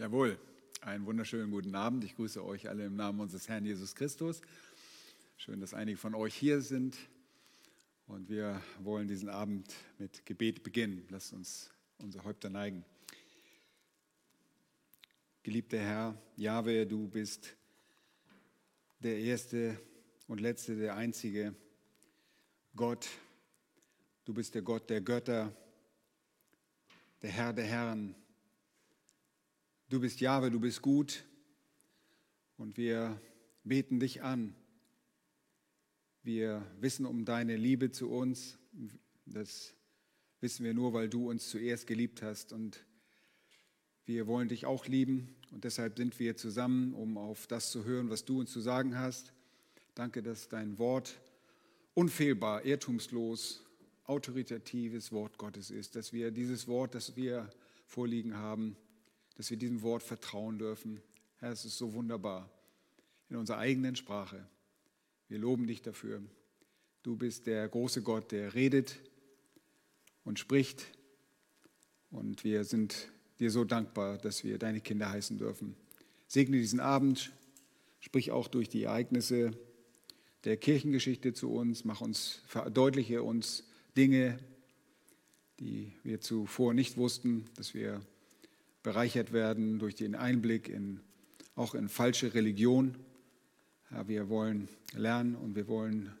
Jawohl, einen wunderschönen guten Abend. Ich grüße euch alle im Namen unseres Herrn Jesus Christus. Schön, dass einige von euch hier sind. Und wir wollen diesen Abend mit Gebet beginnen. Lasst uns unsere Häupter neigen. Geliebter Herr, Jahwe, du bist der Erste und Letzte, der Einzige Gott. Du bist der Gott der Götter, der Herr der Herren, Du bist Jahwe, du bist gut und wir beten dich an. Wir wissen um deine Liebe zu uns. Das wissen wir nur, weil du uns zuerst geliebt hast. Und wir wollen dich auch lieben. Und deshalb sind wir zusammen, um auf das zu hören, was du uns zu sagen hast. Danke, dass dein Wort unfehlbar, irrtumslos, autoritatives Wort Gottes ist. Dass wir dieses Wort, das wir vorliegen haben, dass wir diesem Wort vertrauen dürfen. Herr, es ist so wunderbar in unserer eigenen Sprache. Wir loben dich dafür. Du bist der große Gott, der redet und spricht. Und wir sind dir so dankbar, dass wir deine Kinder heißen dürfen. Segne diesen Abend, sprich auch durch die Ereignisse der Kirchengeschichte zu uns, mach uns, verdeutliche uns Dinge, die wir zuvor nicht wussten, dass wir bereichert werden durch den Einblick in, auch in falsche Religion. Ja, wir wollen lernen und wir wollen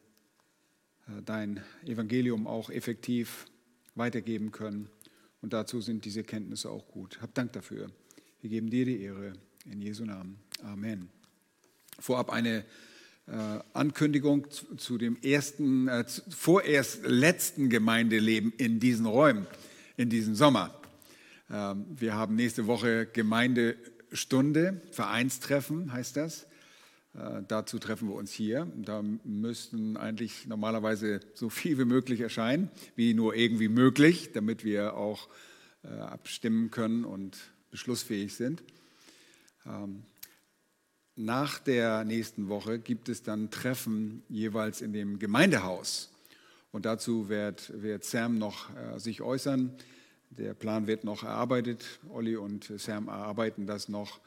äh, dein Evangelium auch effektiv weitergeben können. Und dazu sind diese Kenntnisse auch gut. Hab Dank dafür. Wir geben dir die Ehre in Jesu Namen. Amen. Vorab eine äh, Ankündigung zu, zu, dem ersten, äh, vorerst letzten Gemeindeleben in diesen Räumen, in diesem Sommer. Ähm, wir haben nächste Woche Gemeindestunde, Vereinstreffen heißt das. Äh, dazu treffen wir uns hier. Da müssten eigentlich normalerweise so viel wie möglich erscheinen, wie nur irgendwie möglich, damit wir auch äh, abstimmen können und beschlussfähig sind. Ähm, nach der nächsten Woche gibt es dann Treffen jeweils in dem Gemeindehaus. Und dazu wird, wird Sam noch äh, sich äußern. Der Plan wird noch erarbeitet. Olli und Sam erarbeiten das noch,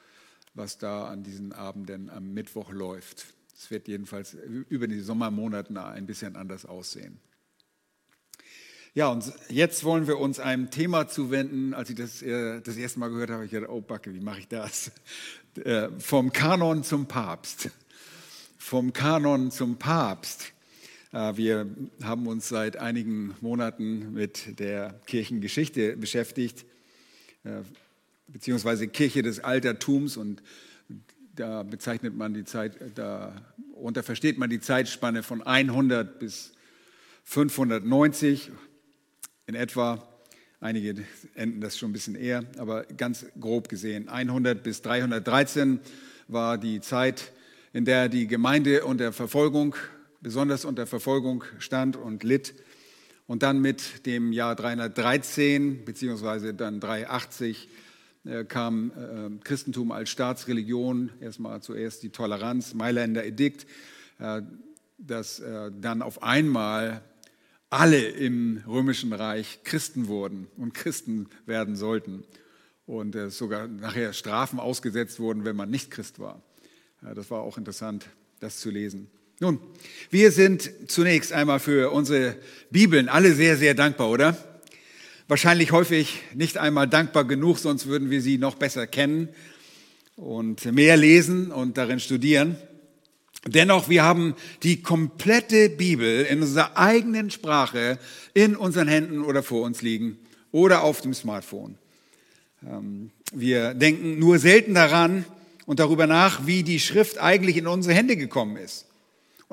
was da an diesen Abenden am Mittwoch läuft. Es wird jedenfalls über die Sommermonate ein bisschen anders aussehen. Ja, und jetzt wollen wir uns einem Thema zuwenden. Als ich das äh, das erste Mal gehört habe, ich gedacht, oh Backe, wie mache ich das? Äh, vom Kanon zum Papst. Vom Kanon zum Papst. Äh, wir haben uns seit einigen Monaten mit der Kirchengeschichte beschäftigt, äh, beziehungsweise Kirche des Altertums und da bezeichnet man die Zeit, darunter versteht man die Zeitspanne von 100 bis 590 in etwa. Einige enden das schon ein bisschen eher, aber ganz grob gesehen. 100 bis 313 war die Zeit, in der die Gemeinde unter Verfolgung besonders unter Verfolgung stand und litt. Und dann mit dem Jahr 313 beziehungsweise dann 380 äh, kam äh, Christentum als Staatsreligion, erstmal zuerst die Toleranz, Mailänder Edikt, äh, dass dann auf einmal alle im römischen Reich Christen wurden und Christen werden sollten und sogar nachher Strafen ausgesetzt wurden, wenn man nicht Christ war. das war auch interessant, das zu lesen. Nun, wir sind zunächst einmal für unsere Bibeln alle sehr, sehr dankbar, oder? Wahrscheinlich häufig nicht einmal dankbar genug, sonst würden wir sie noch besser kennen und mehr lesen und darin studieren. Dennoch, wir haben die komplette Bibel in unserer eigenen Sprache in unseren Händen oder vor uns liegen oder auf dem Smartphone. Ähm, wir denken nur selten daran und darüber nach, wie die Schrift eigentlich in unsere Hände gekommen ist.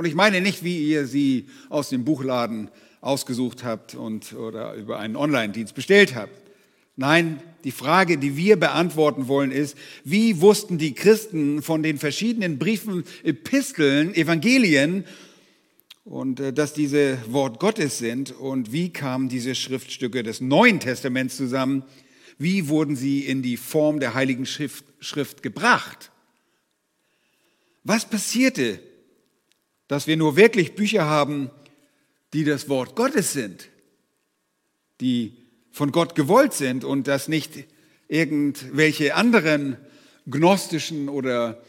Und ich meine nicht, wie ihr sie aus dem Buchladen ausgesucht habt und, oder über einen Online-Dienst bestellt habt. Nein, die Frage, die wir beantworten wollen, ist, wie wussten die Christen von den verschiedenen Briefen, Episteln, Evangelien und äh, dass diese Wort Gottes sind und wie kamen diese Schriftstücke des Neuen Testaments zusammen? Wie wurden sie in die Form der Heiligen Schrift, Schrift gebracht? Was passierte dass wir nur wirklich Bücher haben, die das Wort Gottes sind, die von Gott gewollt sind und dass nicht irgendwelche anderen gnostischen oder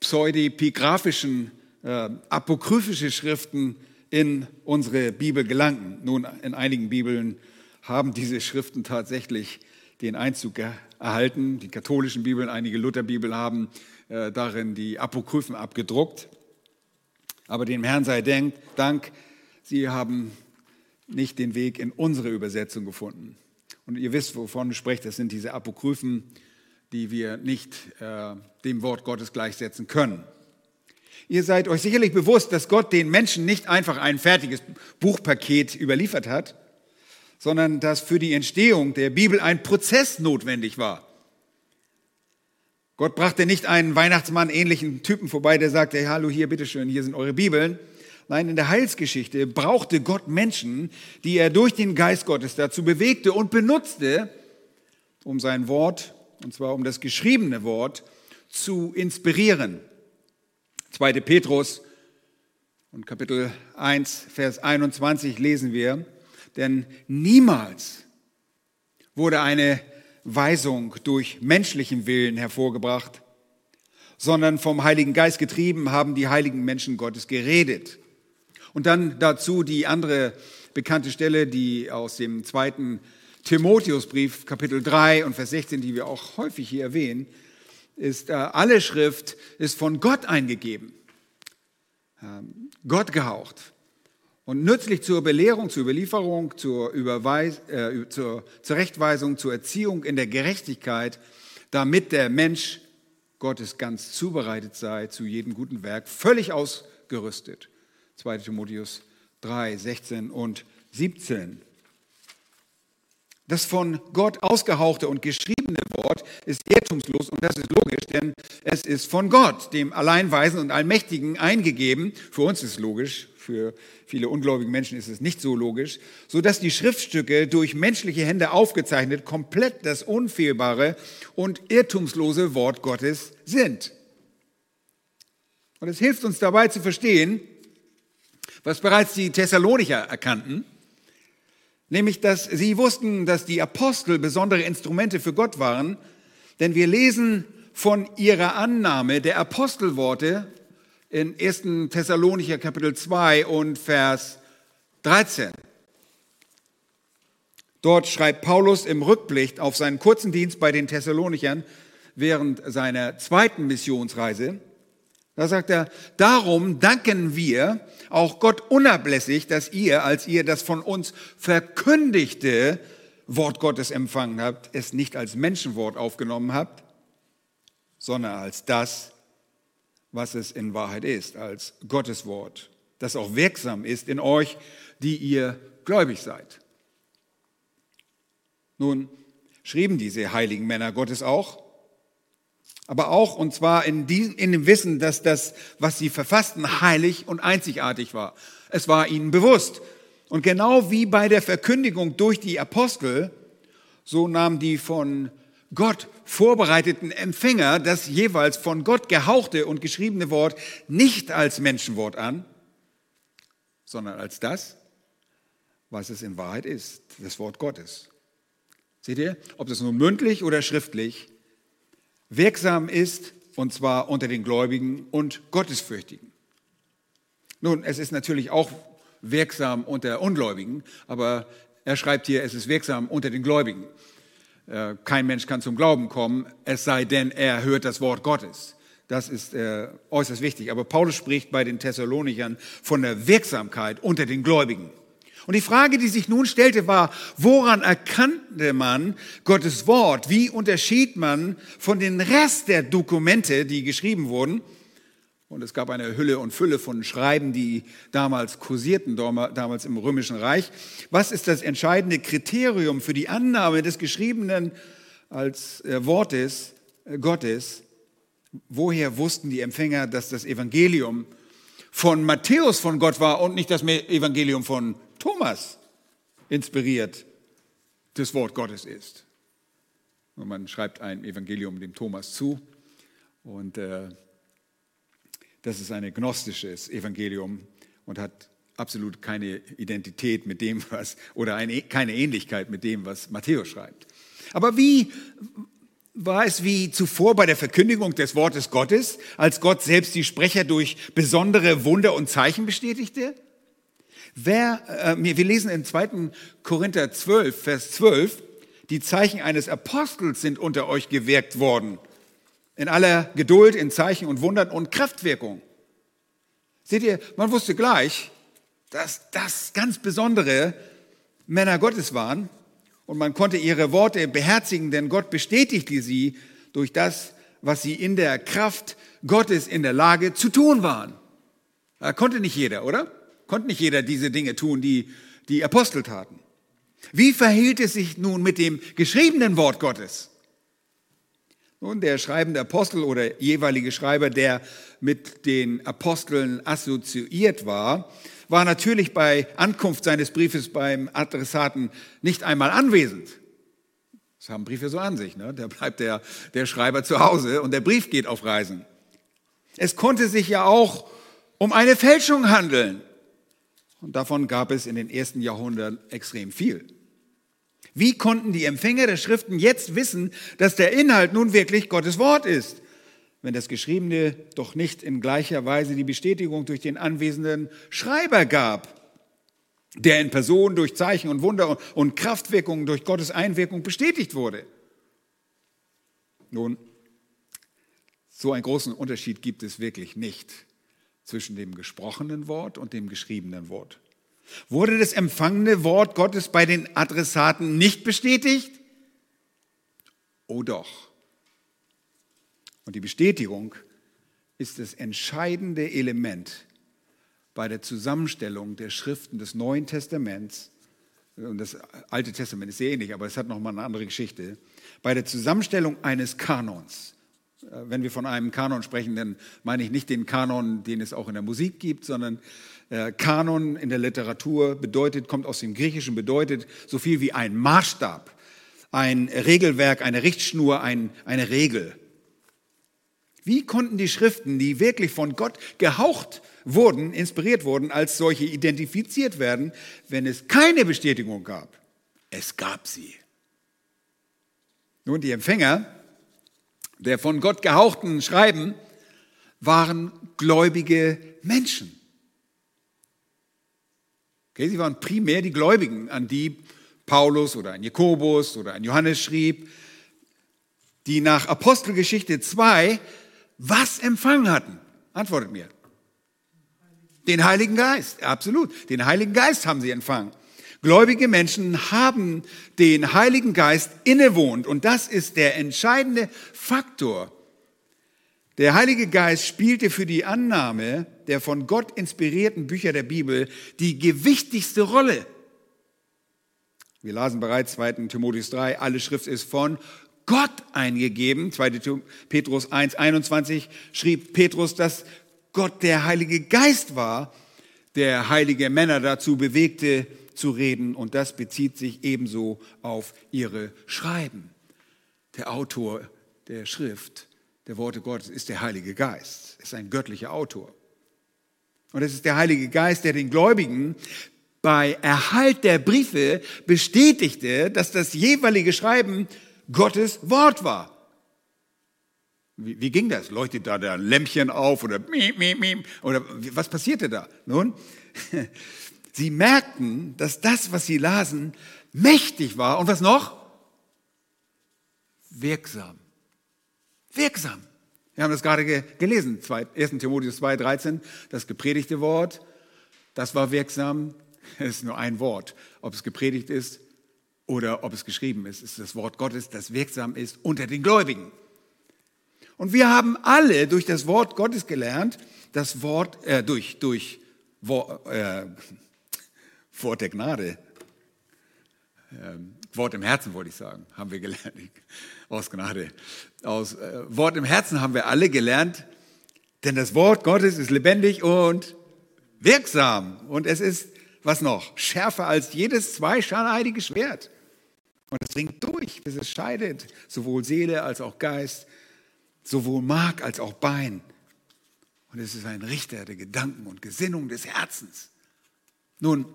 pseudepigraphischen, äh, apokryphische Schriften in unsere Bibel gelangten. Nun, in einigen Bibeln haben diese Schriften tatsächlich den Einzug erhalten. Die katholischen Bibeln, einige Lutherbibeln haben äh, darin die Apokryphen abgedruckt. Aber dem Herrn sei Dank, sie haben nicht den Weg in unsere Übersetzung gefunden. Und ihr wisst, wovon ich spreche, das sind diese Apokryphen, die wir nicht äh, dem Wort Gottes gleichsetzen können. Ihr seid euch sicherlich bewusst, dass Gott den Menschen nicht einfach ein fertiges Buchpaket überliefert hat, sondern dass für die Entstehung der Bibel ein Prozess notwendig war. Gott brachte nicht einen Weihnachtsmann ähnlichen Typen vorbei, der sagte, hey, hallo hier, bitteschön, hier sind eure Bibeln. Nein, in der Heilsgeschichte brauchte Gott Menschen, die er durch den Geist Gottes dazu bewegte und benutzte, um sein Wort, und zwar um das geschriebene Wort, zu inspirieren. 2. Petrus und Kapitel 1, Vers 21 lesen wir, denn niemals wurde eine Weisung durch menschlichen Willen hervorgebracht, sondern vom Heiligen Geist getrieben haben die heiligen Menschen Gottes geredet. Und dann dazu die andere bekannte Stelle, die aus dem zweiten Timotheusbrief, Kapitel 3 und Vers 16, die wir auch häufig hier erwähnen, ist, äh, alle Schrift ist von Gott eingegeben, ähm, Gott gehaucht und nützlich zur Belehrung, zur Überlieferung, zur, Überweis, äh, zur Zurechtweisung, zur Erziehung in der Gerechtigkeit, damit der Mensch Gottes ganz zubereitet sei zu jedem guten Werk, völlig ausgerüstet. 2 Timotheus 3, 16 und 17. Das von Gott ausgehauchte und geschriebene Wort ist irrtumslos und das ist logisch, denn es ist von Gott, dem Alleinweisen und Allmächtigen, eingegeben. Für uns ist es logisch, für viele ungläubige Menschen ist es nicht so logisch, so dass die Schriftstücke durch menschliche Hände aufgezeichnet komplett das unfehlbare und irrtumslose Wort Gottes sind. Und es hilft uns dabei zu verstehen, was bereits die Thessalonicher erkannten, nämlich dass sie wussten, dass die Apostel besondere Instrumente für Gott waren, denn wir lesen von ihrer Annahme der Apostelworte in 1. Thessalonicher Kapitel 2 und Vers 13. Dort schreibt Paulus im Rückblick auf seinen kurzen Dienst bei den Thessalonichern während seiner zweiten Missionsreise, da sagt er, darum danken wir auch Gott unablässig, dass ihr, als ihr das von uns verkündigte Wort Gottes empfangen habt, es nicht als Menschenwort aufgenommen habt, sondern als das, was es in Wahrheit ist, als Gottes Wort, das auch wirksam ist in euch, die ihr gläubig seid. Nun schrieben diese heiligen Männer Gottes auch, aber auch, und zwar in, diesem, in dem Wissen, dass das, was sie verfassten, heilig und einzigartig war. Es war ihnen bewusst. Und genau wie bei der Verkündigung durch die Apostel, so nahmen die von Gott vorbereiteten Empfänger das jeweils von Gott gehauchte und geschriebene Wort nicht als Menschenwort an, sondern als das, was es in Wahrheit ist, das Wort Gottes. Seht ihr, ob das nun mündlich oder schriftlich wirksam ist, und zwar unter den Gläubigen und Gottesfürchtigen. Nun, es ist natürlich auch wirksam unter Ungläubigen, aber er schreibt hier, es ist wirksam unter den Gläubigen. Äh, kein Mensch kann zum Glauben kommen, es sei denn, er hört das Wort Gottes. Das ist äh, äußerst wichtig. Aber Paulus spricht bei den Thessalonichern von der Wirksamkeit unter den Gläubigen. Und die Frage, die sich nun stellte, war, woran erkannte man Gottes Wort? Wie unterschied man von den Rest der Dokumente, die geschrieben wurden? Und es gab eine Hülle und Fülle von Schreiben, die damals kursierten, damals im Römischen Reich. Was ist das entscheidende Kriterium für die Annahme des Geschriebenen als äh, Wortes äh, Gottes? Woher wussten die Empfänger, dass das Evangelium von Matthäus von Gott war und nicht das Evangelium von Thomas inspiriert das Wort Gottes ist. Und man schreibt ein Evangelium dem Thomas zu und äh, das ist ein gnostisches Evangelium und hat absolut keine Identität mit dem, was, oder eine, keine Ähnlichkeit mit dem, was Matthäus schreibt. Aber wie, war es wie zuvor bei der Verkündigung des Wortes Gottes, als Gott selbst die Sprecher durch besondere Wunder und Zeichen bestätigte? Wer, äh, wir lesen in 2. Korinther 12, Vers 12, die Zeichen eines Apostels sind unter euch gewirkt worden, in aller Geduld, in Zeichen und Wundern und Kraftwirkung. Seht ihr, man wusste gleich, dass das ganz besondere Männer Gottes waren und man konnte ihre Worte beherzigen, denn Gott bestätigte sie durch das, was sie in der Kraft Gottes in der Lage zu tun waren. Da konnte nicht jeder, oder? Konnte nicht jeder diese Dinge tun, die die Apostel taten. Wie verhielt es sich nun mit dem geschriebenen Wort Gottes? Nun, der schreibende Apostel oder jeweilige Schreiber, der mit den Aposteln assoziiert war, war natürlich bei Ankunft seines Briefes beim Adressaten nicht einmal anwesend. Das haben Briefe so an sich. Ne? Da bleibt der, der Schreiber zu Hause und der Brief geht auf Reisen. Es konnte sich ja auch um eine Fälschung handeln. Und davon gab es in den ersten Jahrhunderten extrem viel. Wie konnten die Empfänger der Schriften jetzt wissen, dass der Inhalt nun wirklich Gottes Wort ist? wenn das Geschriebene doch nicht in gleicher Weise die Bestätigung durch den anwesenden Schreiber gab, der in Person durch Zeichen und Wunder und Kraftwirkungen durch Gottes Einwirkung bestätigt wurde. Nun, so einen großen Unterschied gibt es wirklich nicht zwischen dem gesprochenen Wort und dem geschriebenen Wort. Wurde das empfangene Wort Gottes bei den Adressaten nicht bestätigt? Oh doch. Und die Bestätigung ist das entscheidende Element bei der Zusammenstellung der Schriften des Neuen Testaments. Und das Alte Testament ist sehr ähnlich, aber es hat nochmal eine andere Geschichte. Bei der Zusammenstellung eines Kanons. Äh, wenn wir von einem Kanon sprechen, dann meine ich nicht den Kanon, den es auch in der Musik gibt, sondern äh, Kanon in der Literatur bedeutet, kommt aus dem Griechischen, bedeutet so viel wie ein Maßstab, ein Regelwerk, eine Richtschnur, ein, eine Regel. Wie konnten die Schriften, die wirklich von Gott gehaucht wurden, inspiriert wurden, als solche identifiziert werden, wenn es keine Bestätigung gab? Es gab sie. Nun, die Empfänger der von Gott gehauchten Schreiben waren gläubige Menschen. Okay, sie waren primär die Gläubigen, an die Paulus oder ein Jakobus oder ein Johannes schrieb, die nach Apostelgeschichte 2 was empfangen hatten? Antwortet mir. Den Heiligen Geist, absolut. Den Heiligen Geist haben sie empfangen. Gläubige Menschen haben den Heiligen Geist innewohnt und das ist der entscheidende Faktor. Der Heilige Geist spielte für die Annahme der von Gott inspirierten Bücher der Bibel die gewichtigste Rolle. Wir lasen bereits 2. Timotheus 3, alle Schrift ist von Gott eingegeben. 2. Petrus 1, 21 schrieb Petrus, dass Gott der Heilige Geist war, der heilige Männer dazu bewegte, zu reden. Und das bezieht sich ebenso auf ihre Schreiben. Der Autor der Schrift, der Worte Gottes, ist der Heilige Geist, ist ein göttlicher Autor. Und es ist der Heilige Geist, der den Gläubigen bei Erhalt der Briefe bestätigte, dass das jeweilige Schreiben Gottes Wort war. Wie, wie ging das? Leuchtet da der Lämpchen auf oder miep, miep, miep, oder was passierte da? Nun, sie merkten, dass das, was sie lasen, mächtig war und was noch? Wirksam. Wirksam. Wir haben das gerade gelesen, 1. Timotheus 2, 13, das gepredigte Wort, das war wirksam. Es ist nur ein Wort. Ob es gepredigt ist oder ob es geschrieben ist, ist das Wort Gottes, das wirksam ist unter den Gläubigen. Und wir haben alle durch das Wort Gottes gelernt, das Wort, äh, durch, durch Wort, äh, Wort der Gnade, äh, Wort im Herzen wollte ich sagen, haben wir gelernt, aus Gnade. Aus äh, Wort im Herzen haben wir alle gelernt, denn das Wort Gottes ist lebendig und wirksam. Und es ist, was noch, schärfer als jedes zweischneidige Schwert. Und es dringt durch, bis es scheidet, sowohl Seele als auch Geist, sowohl Mark als auch Bein. Und es ist ein Richter der Gedanken und Gesinnung des Herzens. Nun,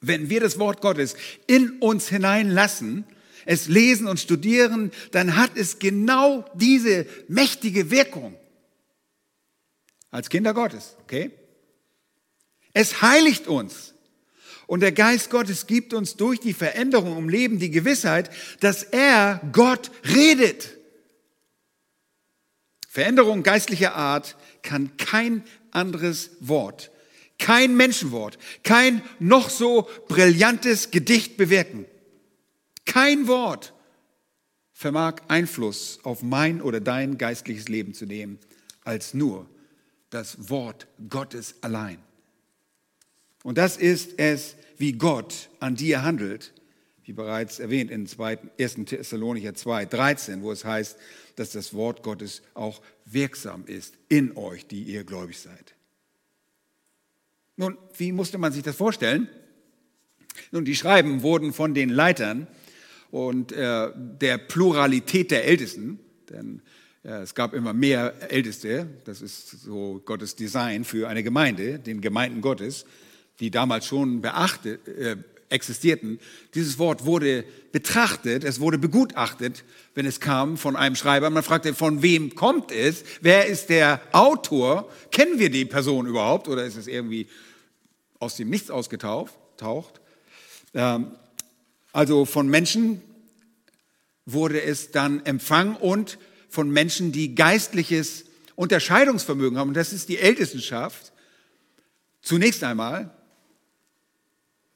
wenn wir das Wort Gottes in uns hineinlassen, es lesen und studieren, dann hat es genau diese mächtige Wirkung. Als Kinder Gottes, okay? Es heiligt uns. Und der Geist Gottes gibt uns durch die Veränderung im Leben die Gewissheit, dass er, Gott, redet. Veränderung geistlicher Art kann kein anderes Wort, kein Menschenwort, kein noch so brillantes Gedicht bewirken. Kein Wort vermag Einfluss auf mein oder dein geistliches Leben zu nehmen, als nur das Wort Gottes allein. Und das ist es, wie Gott an dir handelt, wie bereits erwähnt in 1. Thessalonicher 2, 13, wo es heißt, dass das Wort Gottes auch wirksam ist in euch, die ihr gläubig seid. Nun, wie musste man sich das vorstellen? Nun, die Schreiben wurden von den Leitern und äh, der Pluralität der Ältesten, denn äh, es gab immer mehr Älteste, das ist so Gottes Design für eine Gemeinde, den Gemeinden Gottes, die damals schon beachtet, äh, existierten. Dieses Wort wurde betrachtet, es wurde begutachtet, wenn es kam von einem Schreiber. Man fragte, von wem kommt es? Wer ist der Autor? Kennen wir die Person überhaupt oder ist es irgendwie aus dem Nichts ausgetaucht? Ähm, also von Menschen wurde es dann empfangen und von Menschen, die geistliches Unterscheidungsvermögen haben. Und das ist die Ältestenschaft. Zunächst einmal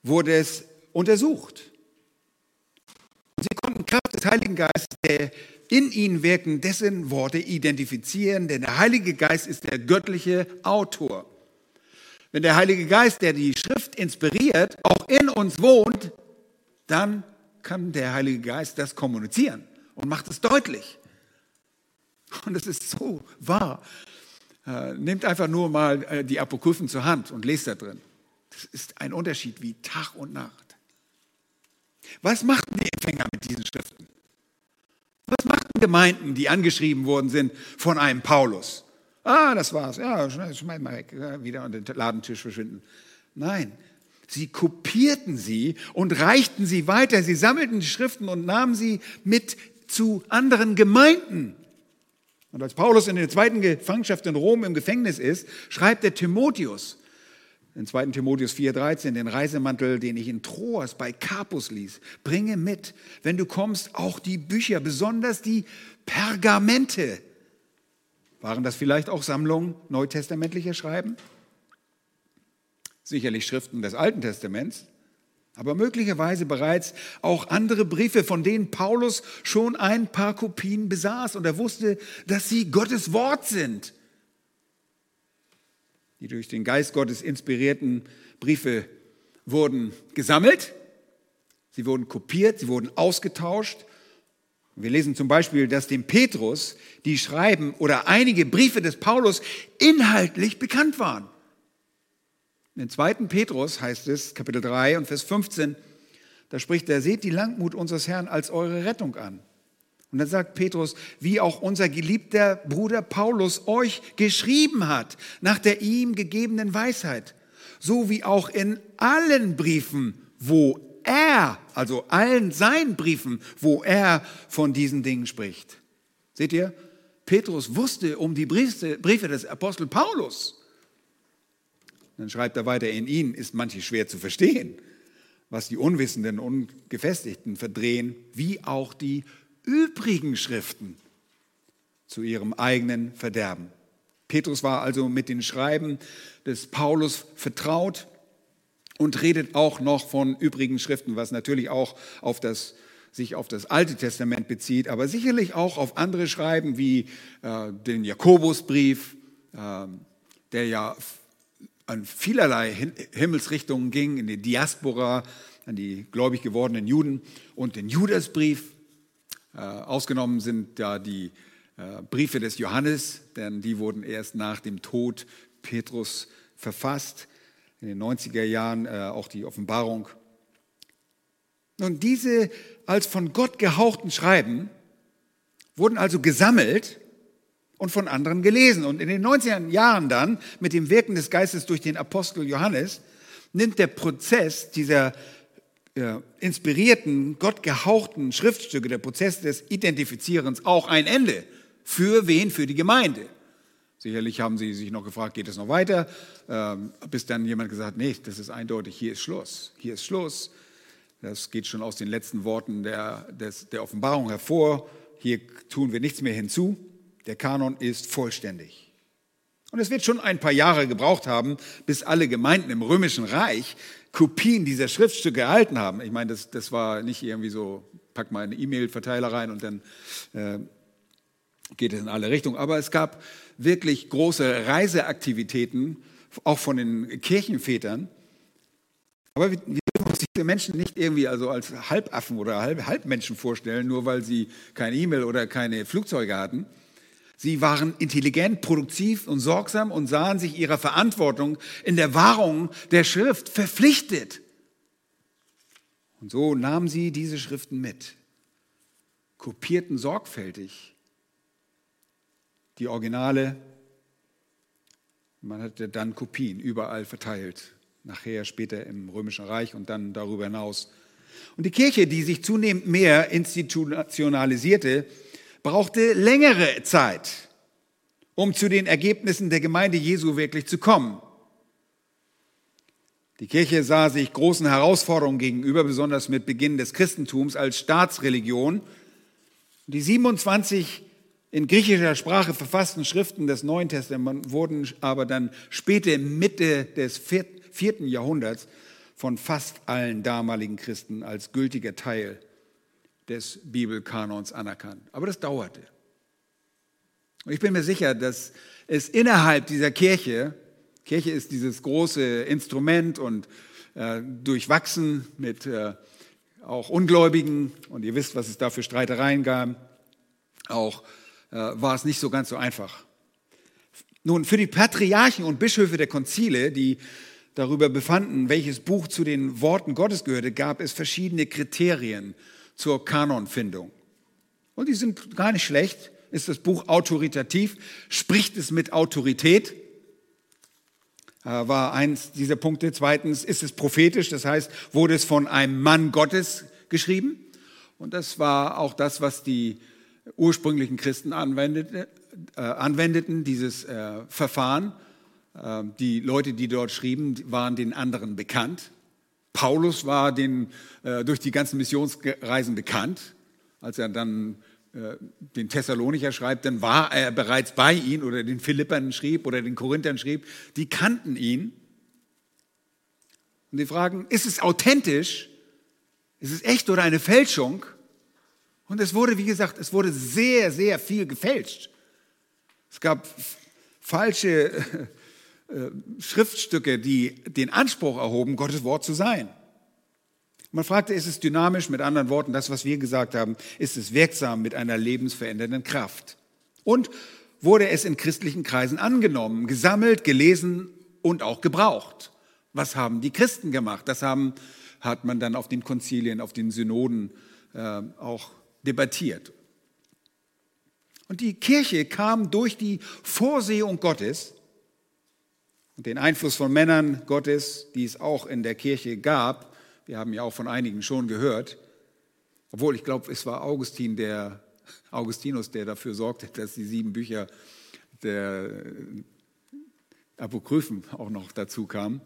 wurde es untersucht. Sie konnten Kraft des Heiligen Geistes, der in ihnen wirken, dessen Worte identifizieren, denn der Heilige Geist ist der göttliche Autor. Wenn der Heilige Geist, der die Schrift inspiriert, auch in uns wohnt, dann kann der Heilige Geist das kommunizieren und macht es deutlich. Und es ist so wahr. Äh, nehmt einfach nur mal äh, die Apokryphen zur Hand und lest da drin. Das ist ein Unterschied wie Tag und Nacht. Was machten die Empfänger mit diesen Schriften? Was machten Gemeinden, die angeschrieben worden sind von einem Paulus? Ah, das war's. Ja, schmeiß mal weg. Wieder an den Ladentisch verschwinden. Nein, sie kopierten sie und reichten sie weiter. Sie sammelten die Schriften und nahmen sie mit zu anderen Gemeinden. Und als Paulus in der zweiten Gefangenschaft in Rom im Gefängnis ist, schreibt der Timotheus, in 2. Timotheus 4,13, den Reisemantel, den ich in Troas bei Carpus ließ, bringe mit, wenn du kommst, auch die Bücher, besonders die Pergamente. Waren das vielleicht auch Sammlungen neutestamentlicher Schreiben? Sicherlich Schriften des Alten Testaments, aber möglicherweise bereits auch andere Briefe, von denen Paulus schon ein paar Kopien besaß und er wusste, dass sie Gottes Wort sind die durch den Geist Gottes inspirierten Briefe wurden gesammelt, sie wurden kopiert, sie wurden ausgetauscht. Wir lesen zum Beispiel, dass dem Petrus die Schreiben oder einige Briefe des Paulus inhaltlich bekannt waren. In 2. Petrus heißt es, Kapitel 3 und Vers 15, da spricht er, seht die Langmut unseres Herrn als eure Rettung an. Und dann sagt Petrus, wie auch unser geliebter Bruder Paulus euch geschrieben hat, nach der ihm gegebenen Weisheit, so wie auch in allen Briefen, wo er, also allen seinen Briefen, wo er von diesen Dingen spricht. Seht ihr? Petrus wusste um die Briefe des Apostel Paulus. Dann schreibt er weiter, in ihnen ist manches schwer zu verstehen, was die Unwissenden und Gefestigten verdrehen, wie auch die übrigen Schriften zu ihrem eigenen Verderben. Petrus war also mit den Schreiben des Paulus vertraut und redet auch noch von übrigen Schriften, was natürlich auch auf das, sich auf das Alte Testament bezieht, aber sicherlich auch auf andere Schreiben wie äh, den Jakobusbrief, äh, der ja an vielerlei Himmelsrichtungen ging, in die Diaspora, an die gläubig gewordenen Juden und den Judasbrief, äh, ausgenommen sind da die äh, Briefe des Johannes, denn die wurden erst nach dem Tod Petrus verfasst. In den 90er Jahren äh, auch die Offenbarung. Nun, diese als von Gott gehauchten Schreiben wurden also gesammelt und von anderen gelesen. Und in den 90er Jahren dann, mit dem Wirken des Geistes durch den Apostel Johannes, nimmt der Prozess dieser äh, inspirierten, Gott gehauchten Schriftstücke, der Prozess des Identifizierens, auch ein Ende. Für wen? Für die Gemeinde. Sicherlich haben sie sich noch gefragt, geht es noch weiter? Ähm, bis dann jemand gesagt, nee, das ist eindeutig, hier ist Schluss. Hier ist Schluss. Das geht schon aus den letzten Worten der, des, der Offenbarung hervor. Hier tun wir nichts mehr hinzu. Der Kanon ist vollständig. Und es wird schon ein paar Jahre gebraucht haben, bis alle Gemeinden im Römischen Reich Kopien dieser Schriftstücke erhalten haben. Ich meine, das, das war nicht irgendwie so, pack mal einen E-Mail-Verteiler rein und dann äh, geht es in alle Richtungen. Aber es gab wirklich große Reiseaktivitäten, auch von den Kirchenvätern. Aber wir, dürfen uns diese Menschen nicht irgendwie also als Halbaffen oder Halb, Halbmenschen vorstellen, nur weil sie keine E-Mail oder keine Flugzeuge hatten. Sie waren intelligent, produktiv und sorgsam und sahen sich ihrer Verantwortung in der Wahrung der Schrift verpflichtet. Und so nahmen sie diese Schriften mit, kopierten sorgfältig die Originale. Man hatte dann Kopien überall verteilt, nachher später im Römischen Reich und dann darüber hinaus. Und die Kirche, die sich zunehmend mehr institutionalisierte, brauchte längere Zeit, um zu den Ergebnissen der Gemeinde Jesu wirklich zu kommen. Die Kirche sah sich großen Herausforderungen gegenüber, besonders mit Beginn des Christentums als Staatsreligion. Die 27 in griechischer Sprache verfassten Schriften des Neuen Testaments wurden aber dann später Mitte des vierten Jahrhunderts von fast allen damaligen Christen als gültiger Teil des Bibelkanons anerkannt. Aber das dauerte. Und ich bin mir sicher, dass es innerhalb dieser Kirche, Kirche ist dieses große Instrument und äh, durchwachsen mit äh, auch Ungläubigen und ihr wisst, was es da für Streitereien gab, auch war es nicht so ganz so einfach. Nun, für die Patriarchen und Bischöfe der Konzile, die darüber befanden, welches Buch zu den Worten Gottes gehörte, gab es verschiedene Kriterien zur Kanonfindung. Und die sind gar nicht schlecht. Ist das Buch autoritativ? Spricht es mit Autorität? Äh, war eins dieser Punkte. Zweitens, ist es prophetisch? Das heißt, wurde es von einem Mann Gottes geschrieben? Und das war auch das, was die ursprünglichen Christen anwendete, äh, anwendeten, dieses äh, Verfahren. Äh, die Leute, die dort schrieben, waren den anderen bekannt. Paulus war den, äh, durch die ganzen Missionsreisen bekannt. Als er dann äh, den Thessalonicher schreibt, dann war er bereits bei ihnen oder den Philippern schrieb oder den Korinthern schrieb. Die kannten ihn. Und die fragen, ist es authentisch? Ist es echt oder eine Fälschung? Und es wurde, wie gesagt, es wurde sehr, sehr viel gefälscht. Es gab falsche äh, Schriftstücke, die den Anspruch erhoben, Gottes Wort zu sein. Man fragte, ist es dynamisch, mit anderen Worten, das, was wir gesagt haben, ist es wirksam mit einer lebensverändernden Kraft? Und wurde es in christlichen Kreisen angenommen, gesammelt, gelesen und auch gebraucht? Was haben die Christen gemacht? Das haben, hat man dann auf den Konzilien, auf den Synoden äh, auch debattiert. Und die Kirche kam durch die Vorsehung Gottes und den Einfluss von Männern Gottes, die es auch in der Kirche gab, wir haben ja auch von einigen schon gehört, obwohl ich glaube, es war Augustin, der, Augustinus, der dafür sorgte, dass die sieben Bücher der Apokryphen auch noch dazu kamen.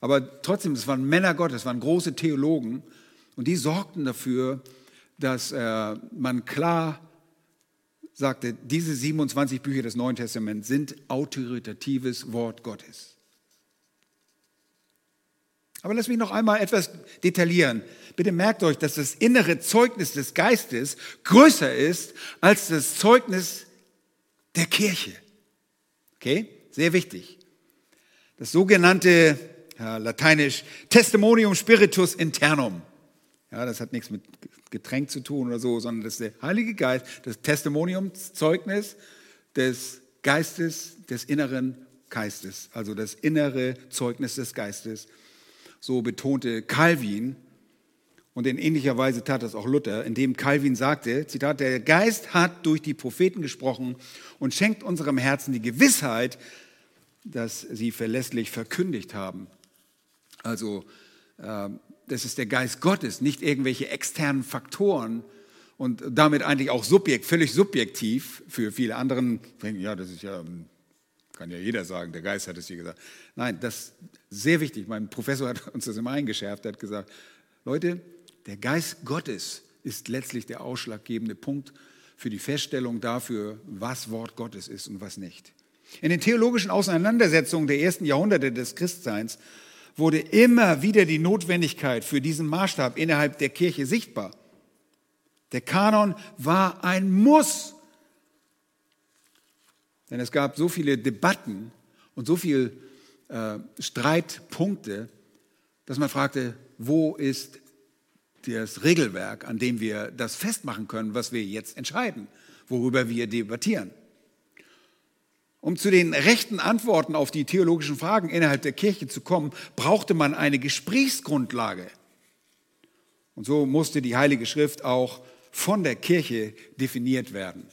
Aber trotzdem, es waren Männer Gottes, es waren große Theologen und die sorgten dafür, dass äh, man klar sagte, diese 27 Bücher des Neuen Testaments sind autoritatives Wort Gottes. Aber lass mich noch einmal etwas detaillieren. Bitte merkt euch, dass das innere Zeugnis des Geistes größer ist als das Zeugnis der Kirche. Okay? Sehr wichtig. Das sogenannte ja, lateinisch Testimonium Spiritus Internum. Ja, das hat nichts mit Getränk zu tun oder so, sondern das ist der Heilige Geist, das Testimoniumszeugnis des Geistes, des inneren Geistes, also das innere Zeugnis des Geistes. So betonte Calvin und in ähnlicher Weise tat das auch Luther, indem Calvin sagte, Zitat, der Geist hat durch die Propheten gesprochen und schenkt unserem Herzen die Gewissheit, dass sie verlässlich verkündigt haben. Also äh, das ist der Geist Gottes, nicht irgendwelche externen Faktoren und damit eigentlich auch subjekt, völlig subjektiv für viele anderen. Ja, das ist ja, kann ja jeder sagen, der Geist hat es hier gesagt. Nein, das ist sehr wichtig. Mein Professor hat uns das immer eingeschärft, hat gesagt, Leute, der Geist Gottes ist letztlich der ausschlaggebende Punkt für die Feststellung dafür, was Wort Gottes ist und was nicht. In den theologischen Auseinandersetzungen der ersten Jahrhunderte des Christseins wurde immer wieder die Notwendigkeit für diesen Maßstab innerhalb der Kirche sichtbar. Der Kanon war ein Muss. Denn es gab so viele Debatten und so viele äh, Streitpunkte, dass man fragte, wo ist das Regelwerk, an dem wir das festmachen können, was wir jetzt entscheiden, worüber wir debattieren. Um zu den rechten Antworten auf die theologischen Fragen innerhalb der Kirche zu kommen, brauchte man eine Gesprächsgrundlage. Und so musste die Heilige Schrift auch von der Kirche definiert werden.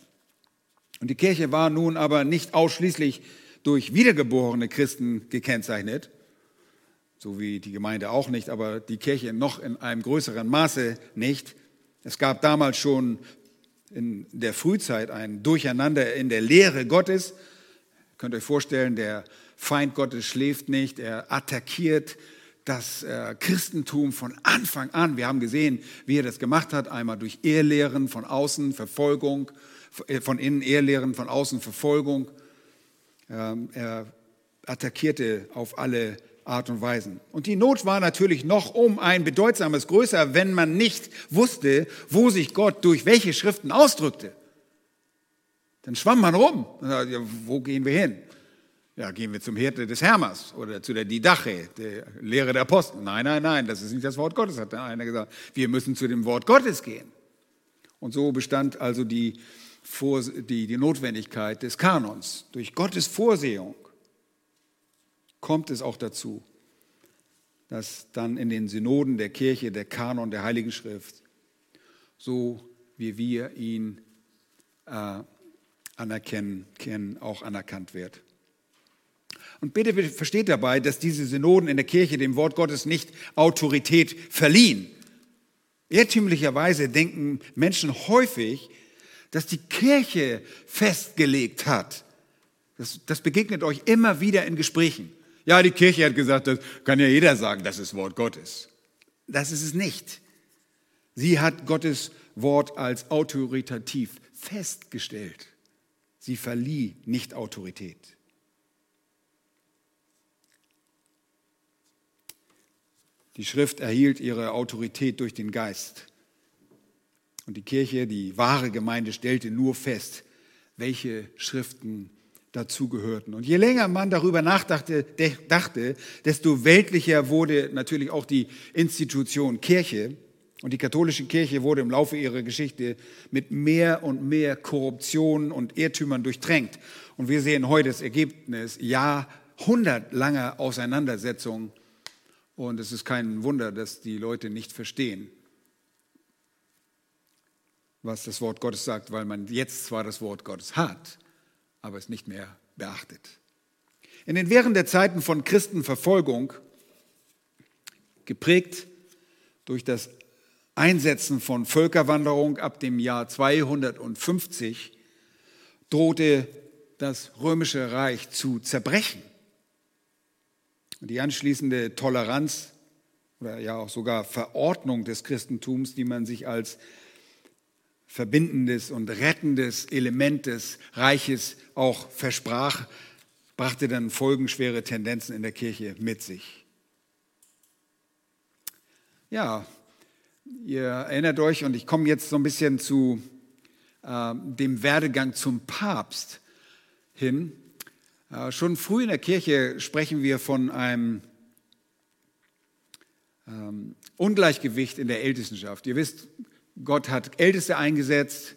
Und die Kirche war nun aber nicht ausschließlich durch wiedergeborene Christen gekennzeichnet, so wie die Gemeinde auch nicht, aber die Kirche noch in einem größeren Maße nicht. Es gab damals schon in der Frühzeit ein Durcheinander in der Lehre Gottes. Ihr könnt euch vorstellen, der Feind Gottes schläft nicht, er attackiert das äh, Christentum von Anfang an. Wir haben gesehen, wie er das gemacht hat, einmal durch Ehrlehren von außen, Verfolgung, äh, von innen Ehrlehren, von außen Verfolgung. Ähm, er attackierte auf alle Art und Weisen. Und die Not war natürlich noch um ein bedeutsames größer, wenn man nicht wusste, wo sich Gott durch welche Schriften ausdrückte. Dann schwamm man rum. Ja, wo gehen wir hin? Ja, gehen wir zum Hirte des Hermas oder zu der Didache, der Lehre der Apostel. Nein, nein, nein, das ist nicht das Wort Gottes, hat einer gesagt. Wir müssen zu dem Wort Gottes gehen. Und so bestand also die, die, die Notwendigkeit des Kanons. Durch Gottes Vorsehung kommt es auch dazu, dass dann in den Synoden der Kirche der Kanon der Heiligen Schrift, so wie wir ihn äh, anerkennen, kennen, auch anerkannt wird. Und bitte versteht dabei, dass diese Synoden in der Kirche dem Wort Gottes nicht Autorität verliehen. Irrtümlicherweise denken Menschen häufig, dass die Kirche festgelegt hat. Das, das begegnet euch immer wieder in Gesprächen. Ja, die Kirche hat gesagt, das kann ja jeder sagen, das ist Wort Gottes. Das ist es nicht. Sie hat Gottes Wort als autoritativ festgestellt. Sie verlieh nicht Autorität. Die Schrift erhielt ihre Autorität durch den Geist. Und die Kirche, die wahre Gemeinde, stellte nur fest, welche Schriften dazugehörten. Und je länger man darüber nachdachte, dachte, desto weltlicher wurde natürlich auch die Institution Kirche. Und die katholische Kirche wurde im Laufe ihrer Geschichte mit mehr und mehr Korruption und Irrtümern durchtränkt. Und wir sehen heute das Ergebnis jahrhundertlanger Auseinandersetzungen und es ist kein Wunder, dass die Leute nicht verstehen, was das Wort Gottes sagt, weil man jetzt zwar das Wort Gottes hat, aber es nicht mehr beachtet. In den während der Zeiten von Christenverfolgung, geprägt durch das Einsetzen von Völkerwanderung ab dem Jahr 250, drohte das römische Reich zu zerbrechen. Die anschließende Toleranz oder ja auch sogar Verordnung des Christentums, die man sich als verbindendes und rettendes Element des Reiches auch versprach, brachte dann folgenschwere Tendenzen in der Kirche mit sich. Ja, ihr erinnert euch, und ich komme jetzt so ein bisschen zu äh, dem Werdegang zum Papst hin. Äh, schon früh in der Kirche sprechen wir von einem ähm, Ungleichgewicht in der Ältestenschaft. Ihr wisst, Gott hat Älteste eingesetzt,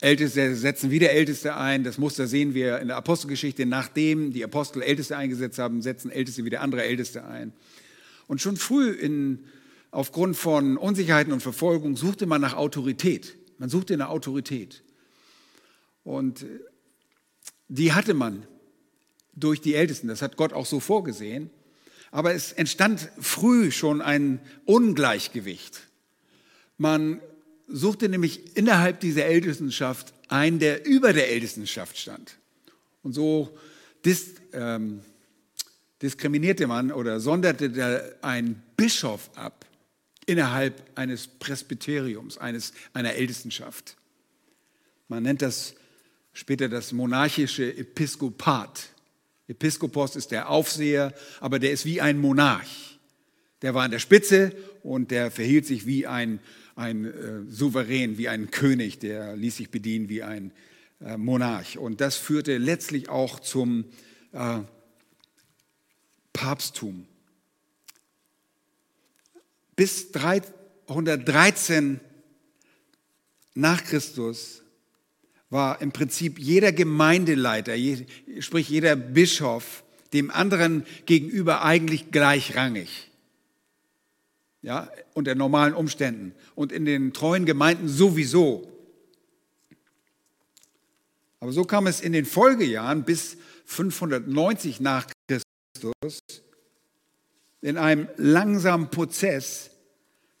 Älteste setzen wieder Älteste ein. Das Muster sehen wir in der Apostelgeschichte. Nachdem die Apostel Älteste eingesetzt haben, setzen Älteste wieder andere Älteste ein. Und schon früh in, aufgrund von Unsicherheiten und Verfolgung suchte man nach Autorität. Man suchte eine Autorität. Und die hatte man durch die Ältesten. Das hat Gott auch so vorgesehen. Aber es entstand früh schon ein Ungleichgewicht. Man suchte nämlich innerhalb dieser Ältestenschaft einen, der über der Ältestenschaft stand. Und so dis, ähm, diskriminierte man oder sonderte ein Bischof ab innerhalb eines Presbyteriums, eines, einer Ältestenschaft. Man nennt das später das monarchische Episkopat. Episkopos ist der Aufseher, aber der ist wie ein Monarch. Der war an der Spitze und der verhielt sich wie ein, ein äh, Souverän, wie ein König, der ließ sich bedienen wie ein äh, Monarch. Und das führte letztlich auch zum äh, Papsttum. Bis 313 nach Christus war im Prinzip jeder Gemeindeleiter, sprich jeder Bischof, dem anderen gegenüber eigentlich gleichrangig. Ja, unter normalen Umständen. Und in den treuen Gemeinden sowieso. Aber so kam es in den Folgejahren bis 590 nach Christus in einem langsamen Prozess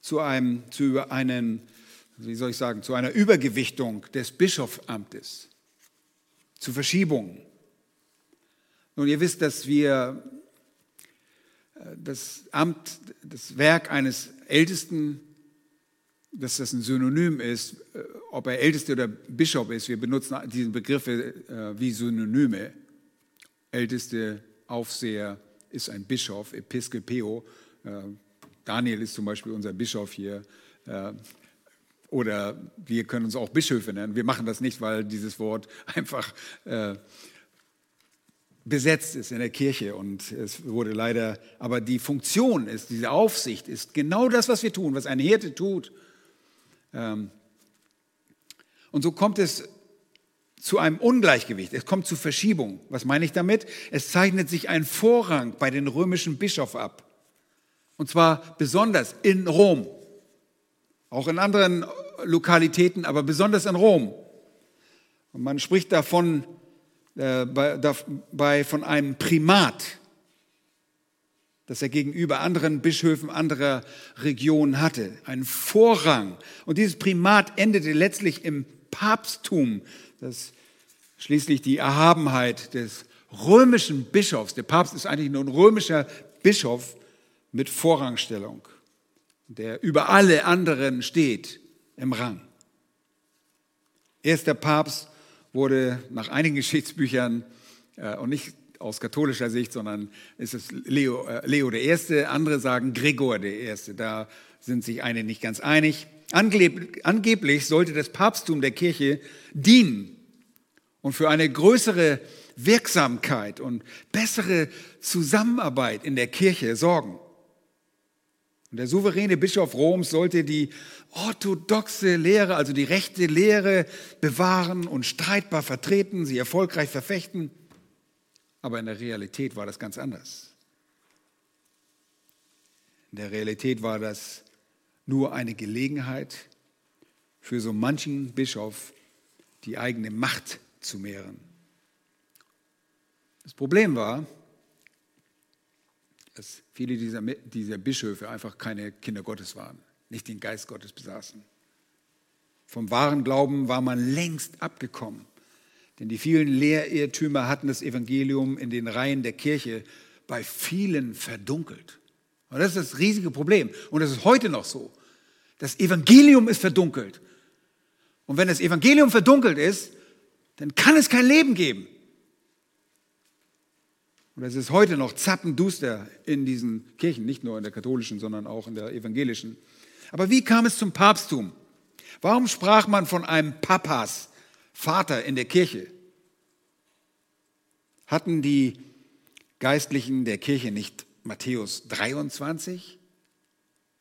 zu einem, zu einem wie soll ich sagen, zu einer Übergewichtung des Bischofamtes, zu Verschiebungen. Nun, ihr wisst, dass wir äh, das Amt, das Werk eines Ältesten, dass das ein Synonym ist, äh, ob er Älteste oder Bischof ist. Wir benutzen diese Begriffe äh, wie Synonyme. Älteste, Aufseher ist ein Bischof, Episkopeo. Daniel ist zum Beispiel unser Bischof hier. Oder wir können uns auch Bischöfe nennen. Wir machen das nicht, weil dieses Wort einfach äh, besetzt ist in der Kirche und es wurde leider, aber die Funktion ist, diese Aufsicht ist genau das, was wir tun, was ein Hirte tut. Ähm, und so kommt es zu einem Ungleichgewicht, es kommt zu Verschiebung. Was meine ich damit? Es zeichnet sich ein Vorrang bei den römischen Bischof ab. Und zwar besonders in Rom. Auch in anderen Lokalitäten, aber besonders in Rom. Und man spricht davon äh, bei, dabei von einem Primat, das er gegenüber anderen Bischöfen anderer Regionen hatte, einen Vorrang. Und dieses Primat endete letztlich im Papsttum, das schließlich die Erhabenheit des römischen Bischofs, der Papst ist eigentlich nur ein römischer Bischof mit Vorrangstellung der über alle anderen steht im Rang. Erster Papst wurde nach einigen Geschichtsbüchern äh, und nicht aus katholischer Sicht, sondern ist es Leo, äh, Leo I., andere sagen Gregor I. Da sind sich einige nicht ganz einig. Angeblich, sollte das Papsttum der Kirche dienen und für eine größere Wirksamkeit und bessere Zusammenarbeit in der Kirche sorgen. Und der souveräne Bischof Roms sollte die orthodoxe Lehre, also die rechte Lehre bewahren und streitbar vertreten, sie erfolgreich verfechten. Aber in der Realität war das ganz anders. In der Realität war das nur eine Gelegenheit für so manchen Bischof, die eigene Macht zu mehren. Das Problem war, dass viele dieser, dieser Bischöfe einfach keine Kinder Gottes waren, nicht den Geist Gottes besaßen. Vom wahren Glauben war man längst abgekommen, denn die vielen Lehrirrtümer hatten das Evangelium in den Reihen der Kirche bei vielen verdunkelt. Und das ist das riesige Problem. Und das ist heute noch so. Das Evangelium ist verdunkelt. Und wenn das Evangelium verdunkelt ist, dann kann es kein Leben geben. Und es ist heute noch zappenduster in diesen Kirchen, nicht nur in der katholischen, sondern auch in der evangelischen. Aber wie kam es zum Papsttum? Warum sprach man von einem Papas, Vater in der Kirche? Hatten die Geistlichen der Kirche nicht Matthäus 23,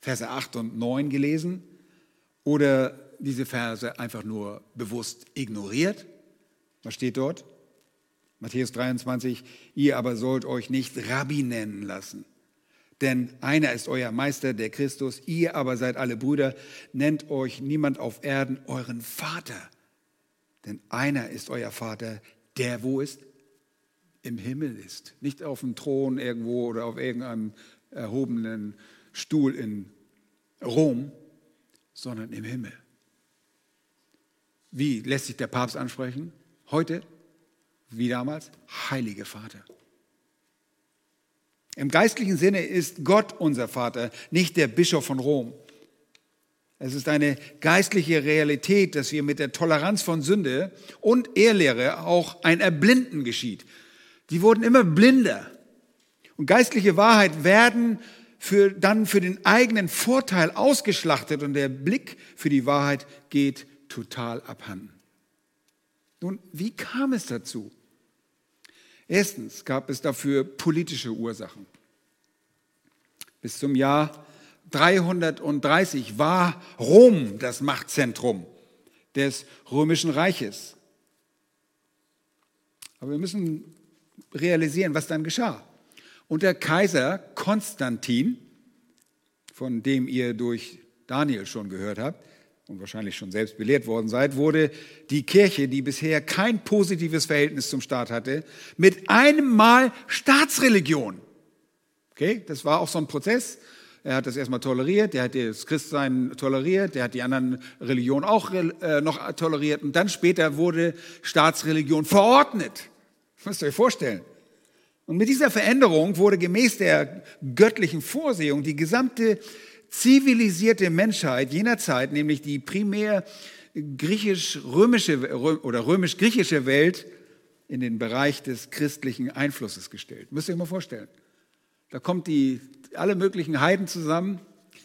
Verse 8 und 9 gelesen oder diese Verse einfach nur bewusst ignoriert? Was steht dort? Matthäus 23, ihr aber sollt euch nicht Rabbi nennen lassen. Denn einer ist euer Meister, der Christus, ihr aber seid alle Brüder, nennt euch niemand auf Erden euren Vater. Denn einer ist euer Vater, der wo ist? im Himmel ist. Nicht auf dem Thron irgendwo oder auf irgendeinem erhobenen Stuhl in Rom, sondern im Himmel. Wie lässt sich der Papst ansprechen? Heute, wie damals, Heilige Vater. Im geistlichen Sinne ist Gott unser Vater, nicht der Bischof von Rom. Es ist eine geistliche Realität, dass wir mit der Toleranz von Sünde und Ehrlehre auch ein Erblinden geschieht. Die wurden immer blinder. Und geistliche Wahrheit werden für, dann für den eigenen Vorteil ausgeschlachtet und der Blick für die Wahrheit geht total abhanden. Nun, wie kam es dazu? Erstens gab es dafür politische Ursachen. Bis zum Jahr 330 war Rom das Machtzentrum des römischen Reiches. Aber wir müssen realisieren, was dann geschah. Unter Kaiser Konstantin, von dem ihr durch Daniel schon gehört habt und wahrscheinlich schon selbst belehrt worden seid, wurde die Kirche, die bisher kein positives Verhältnis zum Staat hatte, mit einem Mal Staatsreligion. Okay, das war auch so ein Prozess. Er hat das erstmal toleriert, der hat das Christsein toleriert, der hat die anderen Religionen auch äh, noch toleriert und dann später wurde Staatsreligion verordnet. Das müsst ihr euch vorstellen. Und mit dieser Veränderung wurde gemäß der göttlichen Vorsehung die gesamte zivilisierte Menschheit jener Zeit, nämlich die primär griechisch-römische oder römisch-griechische Welt, in den Bereich des christlichen Einflusses gestellt. Müsst ihr euch mal vorstellen. Da kommt die, alle möglichen Heiden zusammen,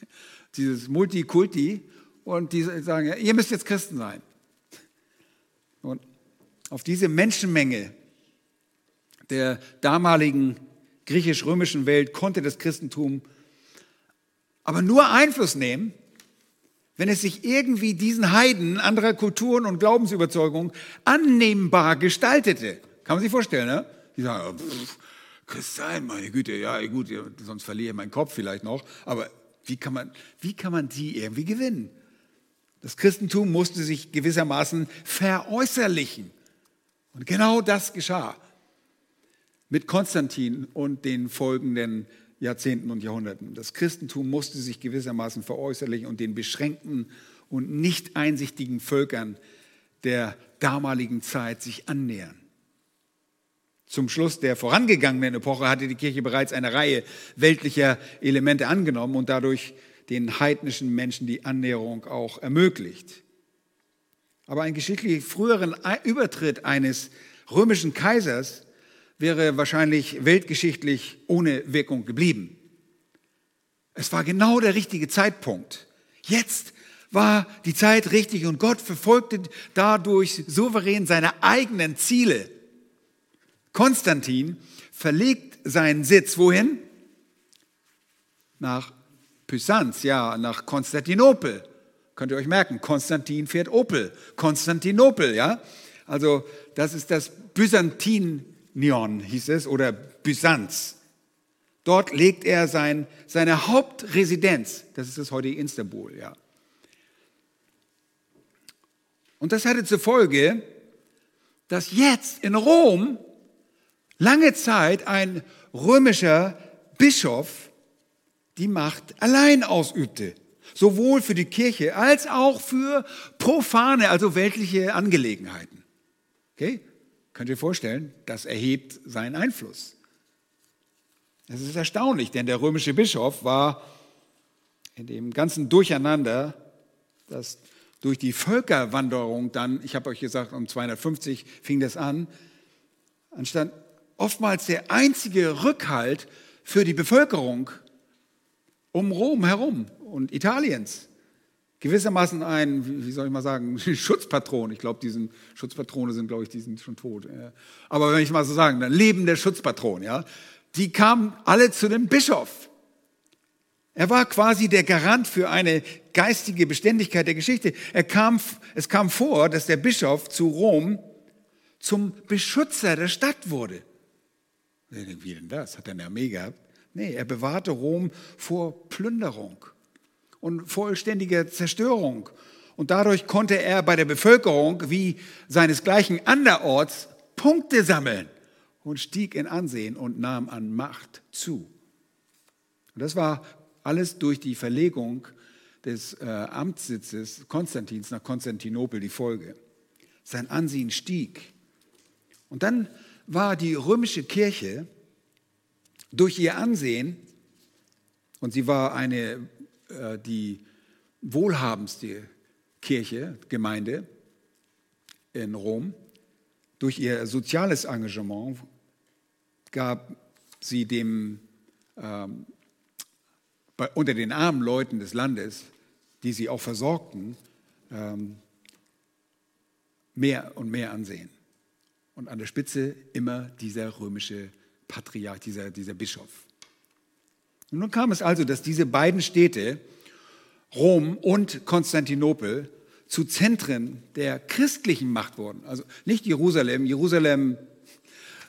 dieses Multikulti, und die sagen, ihr müsst jetzt Christen sein. Und auf diese Menschenmenge der damaligen griechisch-römischen Welt konnte das Christentum aber nur Einfluss nehmen, wenn es sich irgendwie diesen Heiden anderer Kulturen und Glaubensüberzeugungen annehmbar gestaltete. Kann man sich vorstellen, ne? Die sagen, pff, Christian, meine Güte, ja gut, sonst verliere ich meinen Kopf vielleicht noch. Aber wie kann man, wie kann man die irgendwie gewinnen? Das Christentum musste sich gewissermaßen veräußerlichen. Und genau das geschah mit Konstantin und den folgenden Jahrzehnten und Jahrhunderten. Das Christentum musste sich gewissermaßen veräußerlichen und den beschränkten und nicht einsichtigen Völkern der damaligen Zeit sich annähern. Zum Schluss der vorangegangenen Epoche hatte die Kirche bereits eine Reihe weltlicher Elemente angenommen und dadurch den heidnischen Menschen die Annäherung auch ermöglicht. Aber ein geschichtlich früheren Übertritt eines römischen Kaisers wäre wahrscheinlich weltgeschichtlich ohne Wirkung geblieben. Es war genau der richtige Zeitpunkt. Jetzt war die Zeit richtig und Gott verfolgte dadurch souverän seine eigenen Ziele. Konstantin verlegt seinen Sitz wohin? Nach Byzanz, ja, nach Konstantinopel. Könnt ihr euch merken, Konstantin fährt Opel. Konstantinopel, ja. Also das ist das Byzantinion, hieß es, oder Byzanz. Dort legt er sein, seine Hauptresidenz, das ist das heutige Istanbul, ja. Und das hatte zur Folge, dass jetzt in Rom lange Zeit ein römischer Bischof die Macht allein ausübte, sowohl für die Kirche als auch für profane, also weltliche Angelegenheiten. Okay? Könnt ihr vorstellen, das erhebt seinen Einfluss. Es ist erstaunlich, denn der römische Bischof war in dem ganzen Durcheinander, das durch die Völkerwanderung dann, ich habe euch gesagt, um 250 fing das an, anstatt oftmals der einzige Rückhalt für die Bevölkerung um Rom herum und Italiens. Gewissermaßen ein, wie soll ich mal sagen, Schutzpatron. Ich glaube, diesen Schutzpatrone sind, glaube ich, die sind schon tot. Aber wenn ich mal so sagen, dann lebender Schutzpatron, ja. Die kamen alle zu dem Bischof. Er war quasi der Garant für eine geistige Beständigkeit der Geschichte. Er kam, es kam vor, dass der Bischof zu Rom zum Beschützer der Stadt wurde. Wie denn das? Hat er eine Armee gehabt? Nee, er bewahrte Rom vor Plünderung und vollständiger Zerstörung. Und dadurch konnte er bei der Bevölkerung wie seinesgleichen anderorts Punkte sammeln. und stieg in Ansehen und nahm an Macht zu. Und das war alles durch die Verlegung des äh, Amtssitzes Konstantins nach Konstantinopel die Folge. Sein Ansehen stieg. Und dann war die römische Kirche durch ihr Ansehen, und sie war eine, die wohlhabendste Kirche, Gemeinde in Rom, durch ihr soziales Engagement gab sie dem ähm, bei, unter den armen Leuten des Landes, die sie auch versorgten, ähm, mehr und mehr Ansehen. Und an der Spitze immer dieser römische Patriarch, dieser, dieser Bischof. Und nun kam es also, dass diese beiden Städte, Rom und Konstantinopel, zu Zentren der christlichen Macht wurden. Also nicht Jerusalem. Jerusalem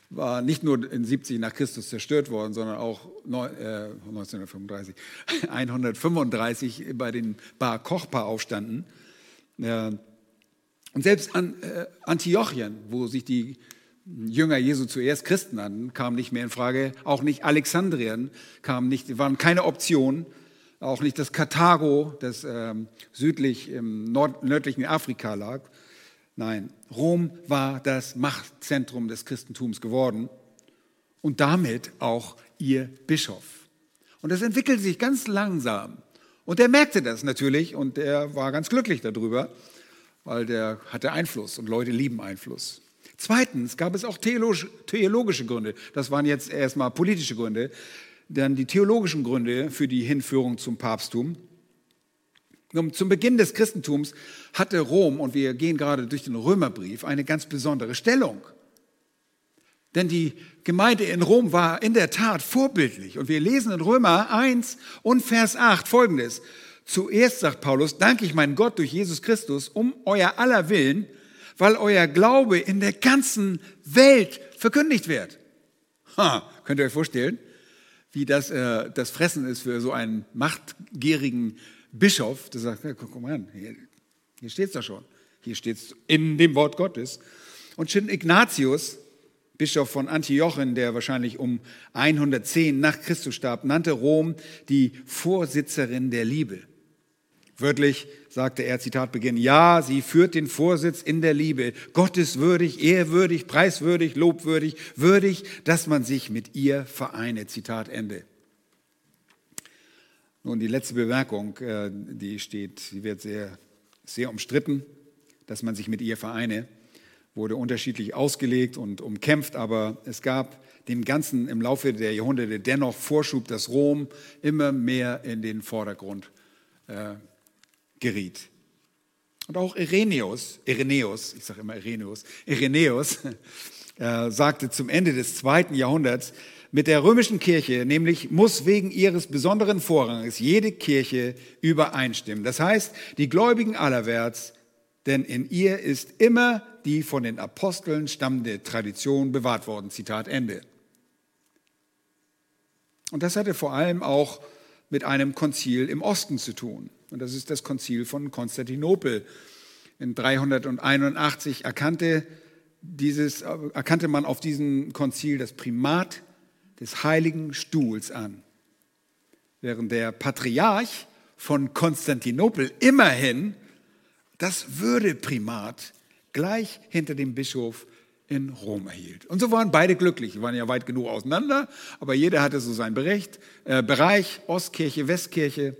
war nicht nur in 70 nach Christus zerstört worden, sondern auch 1935, 135 bei den Bar Kochpa-Aufstanden. Und selbst an äh, Antiochien, wo sich die Jünger Jesu zuerst Christen nannten, kam nicht mehr in Frage. Auch nicht Alexandrien kam nicht, waren keine Option. Auch nicht das Karthago, das ähm, südlich im nord nördlichen Afrika lag. Nein, Rom war das Machtzentrum des Christentums geworden und damit auch ihr Bischof. Und das entwickelte sich ganz langsam. Und er merkte das natürlich und er war ganz glücklich darüber, weil der hatte Einfluss und Leute lieben Einfluss. Zweitens gab es auch theologische Gründe. Das waren jetzt erstmal politische Gründe. Dann die theologischen Gründe für die Hinführung zum Papsttum. Zum Beginn des Christentums hatte Rom, und wir gehen gerade durch den Römerbrief, eine ganz besondere Stellung. Denn die Gemeinde in Rom war in der Tat vorbildlich. Und wir lesen in Römer 1 und Vers 8 folgendes. Zuerst sagt Paulus, danke ich meinen Gott durch Jesus Christus um euer aller Willen, weil euer Glaube in der ganzen Welt verkündigt wird. Ha, könnt ihr euch vorstellen, wie das äh, das Fressen ist für so einen machtgierigen Bischof, der sagt, ja, guck mal an, hier, hier steht es doch schon. Hier steht es in dem Wort Gottes. Und schon Ignatius, Bischof von Antiochen, der wahrscheinlich um 110 nach Christus starb, nannte Rom die Vorsitzerin der Liebe. Wörtlich sagte er, Zitat Beginn, ja, sie führt den Vorsitz in der Liebe, gotteswürdig, ehrwürdig, preiswürdig, lobwürdig, würdig, dass man sich mit ihr vereine. Zitat Ende. Nun, die letzte Bemerkung, äh, die steht, die wird sehr, sehr umstritten, dass man sich mit ihr vereine, wurde unterschiedlich ausgelegt und umkämpft, aber es gab dem Ganzen im Laufe der Jahrhunderte dennoch Vorschub, dass Rom immer mehr in den Vordergrund äh, geriet. Und auch Irenäus, Irenäus, ich sage immer Irenäus, Irenäus äh, sagte zum Ende des zweiten Jahrhunderts, mit der römischen Kirche, nämlich muss wegen ihres besonderen Vorranges jede Kirche übereinstimmen. Das heißt, die Gläubigen allerwärts, denn in ihr ist immer die von den Aposteln stammende Tradition bewahrt worden. Zitat Ende. Und das hatte vor allem auch mit einem Konzil im Osten zu tun. Und das ist das Konzil von Konstantinopel. In 381 erkannte, dieses, erkannte man auf diesem Konzil das Primat des heiligen Stuhls an. Während der Patriarch von Konstantinopel immerhin das Würdeprimat gleich hinter dem Bischof in Rom erhielt. Und so waren beide glücklich. Sie waren ja weit genug auseinander, aber jeder hatte so seinen Bericht, äh, Bereich, Ostkirche, Westkirche.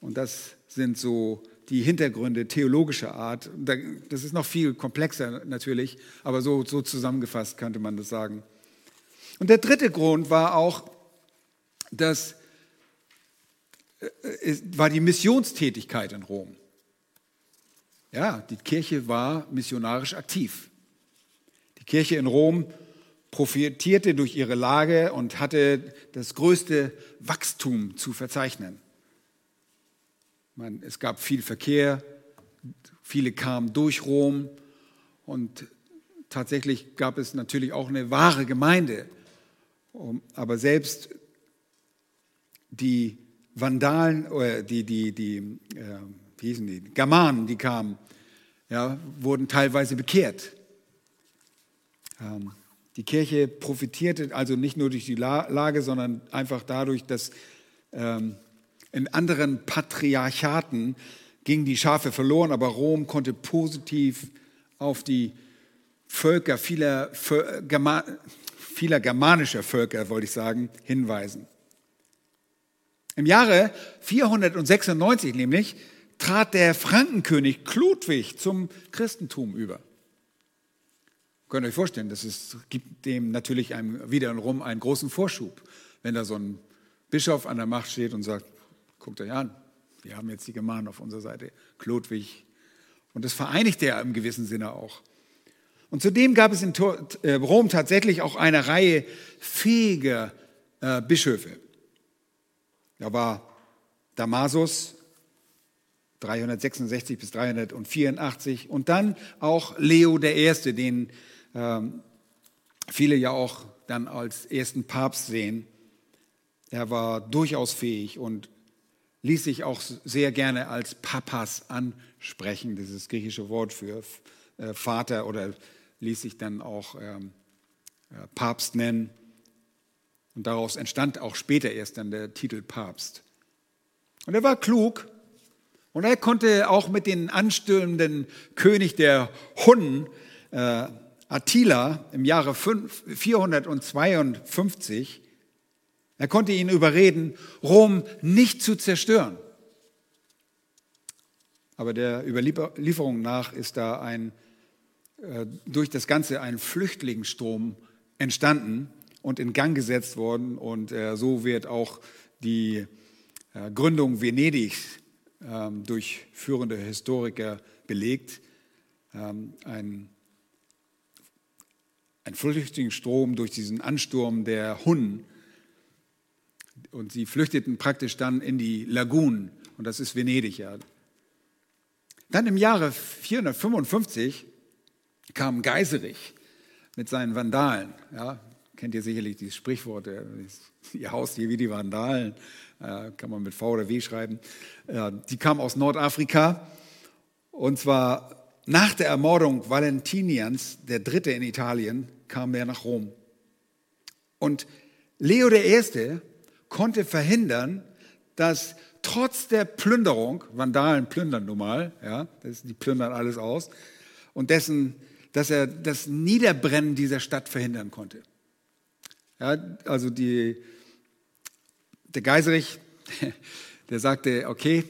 Und das sind so die Hintergründe theologischer Art. Das ist noch viel komplexer natürlich, aber so, so zusammengefasst könnte man das sagen. Und der dritte Grund war auch, dass äh, war die Missionstätigkeit in Rom. Ja, die Kirche war missionarisch aktiv. Die Kirche in Rom profitierte durch ihre Lage und hatte das größte Wachstum zu verzeichnen. Man, es gab viel Verkehr, viele kamen durch Rom und tatsächlich gab es natürlich auch eine wahre Gemeinde. Aber selbst die Vandalen, oder die, die, die, äh, wie hießen die, Germanen, die kamen, ja, wurden teilweise bekehrt. Ähm, Die Kirche profitierte also nicht nur durch die Lage, sondern einfach dadurch, dass ähm, in anderen Patriarchaten gingen die Schafe verloren, aber Rom konnte positiv auf die Völker vieler, vieler germanischer Völker, wollte ich sagen, hinweisen. Im Jahre 496 nämlich trat der Frankenkönig Ludwig zum Christentum über. Könnt ihr euch vorstellen, das ist, gibt dem natürlich einem, wiederum einen großen Vorschub, wenn da so ein Bischof an der Macht steht und sagt, guckt euch an, wir haben jetzt die Germanen auf unserer Seite, Klodwig. Und das vereinigt er im gewissen Sinne auch. Und zudem gab es in äh, Rom tatsächlich auch eine Reihe fähiger äh, Bischöfe. Da war Damasus 366 bis 384 und dann auch Leo I., den ähm, viele ja auch dann als ersten Papst sehen. Er war durchaus fähig und ließ sich auch sehr gerne als Papas ansprechen, dieses griechische Wort für äh, Vater oder ließ sich dann auch ähm, äh, Papst nennen. Und daraus entstand auch später erst dann der Titel Papst. Und er war klug und er konnte auch mit dem anstürmenden König der Hunnen, äh, Attila, im Jahre 452, er konnte ihn überreden, Rom nicht zu zerstören. Aber der Überlieferung nach ist da ein, äh, durch das Ganze ein Flüchtlingsstrom entstanden und in Gang gesetzt worden. Und äh, so wird auch die äh, Gründung Venedigs ähm, durch führende Historiker belegt. Ähm, ein, ein Flüchtlingsstrom durch diesen Ansturm der Hunnen und sie flüchteten praktisch dann in die Lagunen. Und das ist Venedig, ja. Dann im Jahre 455 kam Geiserich mit seinen Vandalen. Ja, kennt ihr sicherlich dieses Sprichwort, ihr Haus hier wie die Vandalen, äh, kann man mit V oder W schreiben. Die kam aus Nordafrika und zwar nach der Ermordung Valentinians, der Dritte in Italien, kam er nach Rom. Und Leo I konnte verhindern, dass trotz der Plünderung, Vandalen plündern nun mal, ja, die plündern alles aus, und dessen, dass er das Niederbrennen dieser Stadt verhindern konnte. Ja, also die, der Geiserich, der sagte, okay,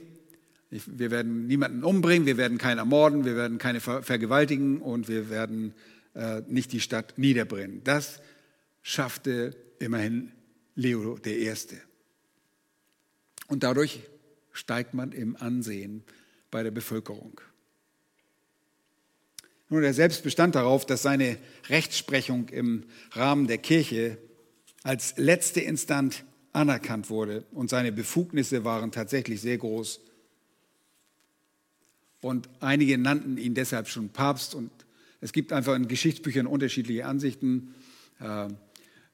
wir werden niemanden umbringen, wir werden keinen ermorden, wir werden keine vergewaltigen und wir werden äh, nicht die Stadt niederbrennen. Das schaffte immerhin Leo I. Und dadurch steigt man im Ansehen bei der Bevölkerung. Nun, er selbst bestand darauf, dass seine Rechtsprechung im Rahmen der Kirche als letzte Instanz anerkannt wurde und seine Befugnisse waren tatsächlich sehr groß. Und einige nannten ihn deshalb schon Papst und es gibt einfach in Geschichtsbüchern unterschiedliche Ansichten.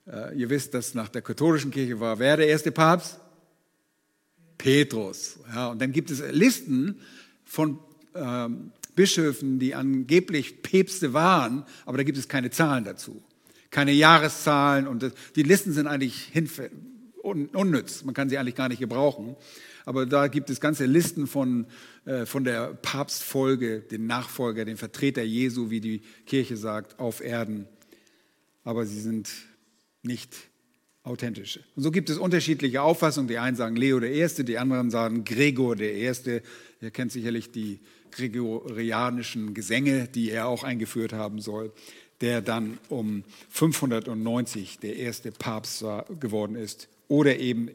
Äh, ihr wisst, dass nach der katholischen Kirche war, wer der erste Papst? Petrus. Ja, und dann gibt es Listen von ähm, Bischöfen, die angeblich Päpste waren, aber da gibt es keine Zahlen dazu. Keine Jahreszahlen und das, die Listen sind eigentlich un, unnütz. Man kann sie eigentlich gar nicht gebrauchen. Aber da gibt es ganze Listen von, äh, von der Papstfolge, den Nachfolger, den Vertreter Jesu, wie die Kirche sagt, auf Erden. Aber sie sind nicht authentisch. Und so gibt es unterschiedliche Auffassungen. Die einen sagen Leo der Erste, die anderen sagen Gregor der Erste. Ihr kennt sicherlich die gregorianischen Gesänge, die er auch eingeführt haben soll, der dann um 590 der erste Papst war, geworden ist. Oder eben,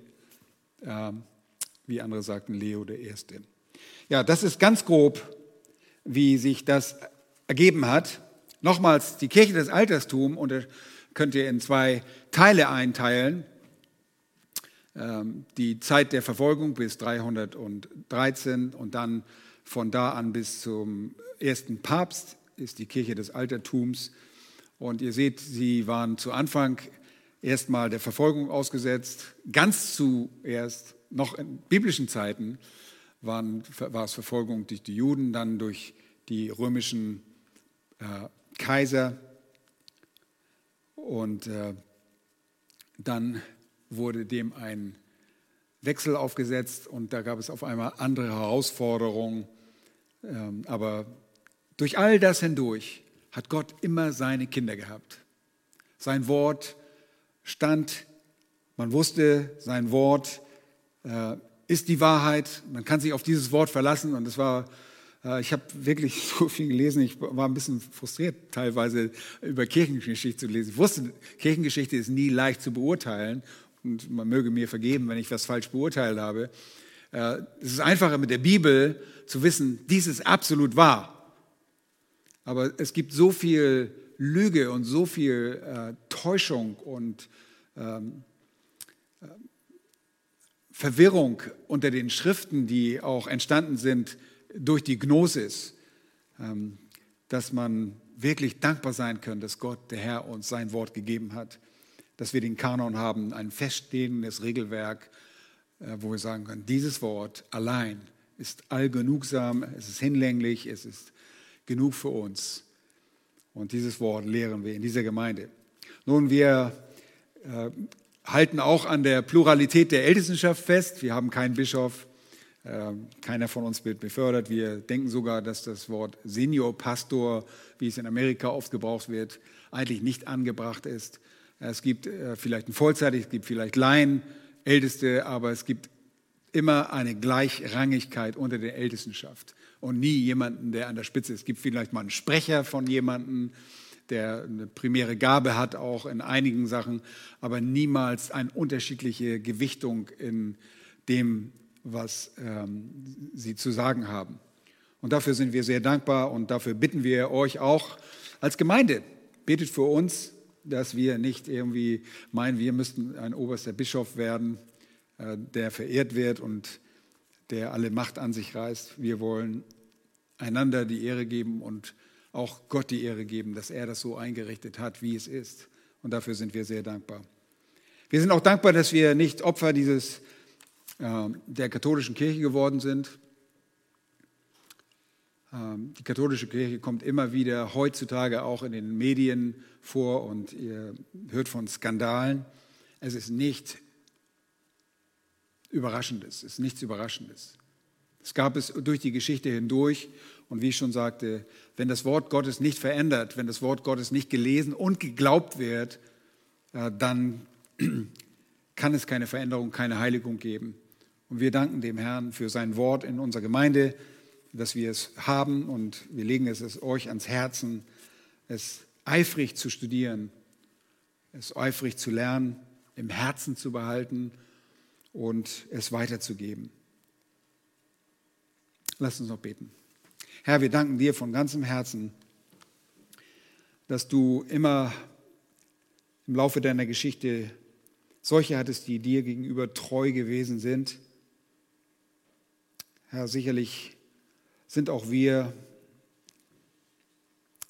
äh, wie andere sagten, Leo der Erste. Ja, das ist ganz grob, wie sich das ergeben hat. Nochmals, die Kirche des Altertums unter könnt ihr in zwei Teile einteilen. Ähm, die Zeit der Verfolgung bis 313 und dann von da an bis zum ersten Papst ist die Kirche des Altertums. Und ihr seht, sie waren zu Anfang erstmal der Verfolgung ausgesetzt. Ganz zuerst, noch in biblischen Zeiten, waren, war es Verfolgung durch die Juden, dann durch die römischen äh, Kaiser Und äh, dann wurde dem ein Wechsel aufgesetzt und da gab es auf einmal andere Herausforderungen. Ähm, aber durch all das hindurch hat Gott immer seine Kinder gehabt. Sein Wort stand, man wusste, sein Wort äh, ist die Wahrheit, man kann sich auf dieses Wort verlassen und es war ich habe wirklich so viel gelesen. Ich war ein bisschen frustriert, teilweise über Kirchengeschichte zu lesen. Ich wusste, Kirchengeschichte ist nie leicht zu beurteilen. Und man möge mir vergeben, wenn ich was falsch beurteilt habe. Äh, es ist einfacher mit der Bibel zu wissen, dies ist absolut wahr. Aber es gibt so viel Lüge und so viel äh, Täuschung und ähm, Verwirrung unter den Schriften, die auch entstanden sind durch die Gnosis, ähm, dass man wirklich dankbar sein kann, dass Gott, der Herr, uns sein Wort gegeben hat, dass wir den Kanon haben, ein feststehendes Regelwerk, äh, wo wir sagen können, dieses Wort allein ist allgenugsam, es ist hinlänglich, es ist genug für uns. Und dieses Wort lehren wir in dieser Gemeinde. Nun, wir äh, halten auch an der Pluralität der Ältestenschaft fest. Wir haben keinen Bischof, keiner von uns wird befördert. Wir denken sogar, dass das Wort Seniorpastor, wie es in Amerika oft gebraucht wird, eigentlich nicht angebracht ist. Es gibt äh, vielleicht einen Vollzeit, es gibt vielleicht Laien, Älteste, aber es gibt immer eine Gleichrangigkeit unter der Ältestenschaft und nie jemanden, der an der Spitze ist. Es gibt vielleicht mal einen Sprecher von jemandem, der eine primäre Gabe hat, auch in einigen Sachen, aber niemals eine unterschiedliche Gewichtung in dem, was ähm, sie zu sagen haben. Und dafür sind wir sehr dankbar und dafür bitten wir euch auch als Gemeinde, betet für uns, dass wir nicht irgendwie meinen, wir müssten ein oberster Bischof werden, äh, der verehrt wird und der alle Macht an sich reißt. Wir wollen einander die Ehre geben und auch Gott die Ehre geben, dass er das so eingerichtet hat, wie es ist. Und dafür sind wir sehr dankbar. Wir sind auch dankbar, dass wir nicht Opfer dieses der katholischen Kirche geworden sind. Ähm, die katholische Kirche kommt immer wieder heutzutage auch in den Medien vor und ihr hört von Skandalen. Es ist nicht Überraschendes, es ist nichts Überraschendes. Es gab es durch die Geschichte hindurch und wie ich schon sagte, wenn das Wort Gottes nicht verändert, wenn das Wort Gottes nicht gelesen und geglaubt wird, äh, dann kann es keine Veränderung, keine Heiligung geben. Und wir danken dem Herrn für sein Wort in unserer Gemeinde, dass wir es haben und wir legen es euch ans Herzen, es eifrig zu studieren, es eifrig zu lernen, im Herzen zu behalten und es weiterzugeben. Lass uns noch beten. Herr, wir danken dir von ganzem Herzen, dass du immer im Laufe deiner Geschichte solche hattest, die dir gegenüber treu gewesen sind Herr, sicherlich sind auch wir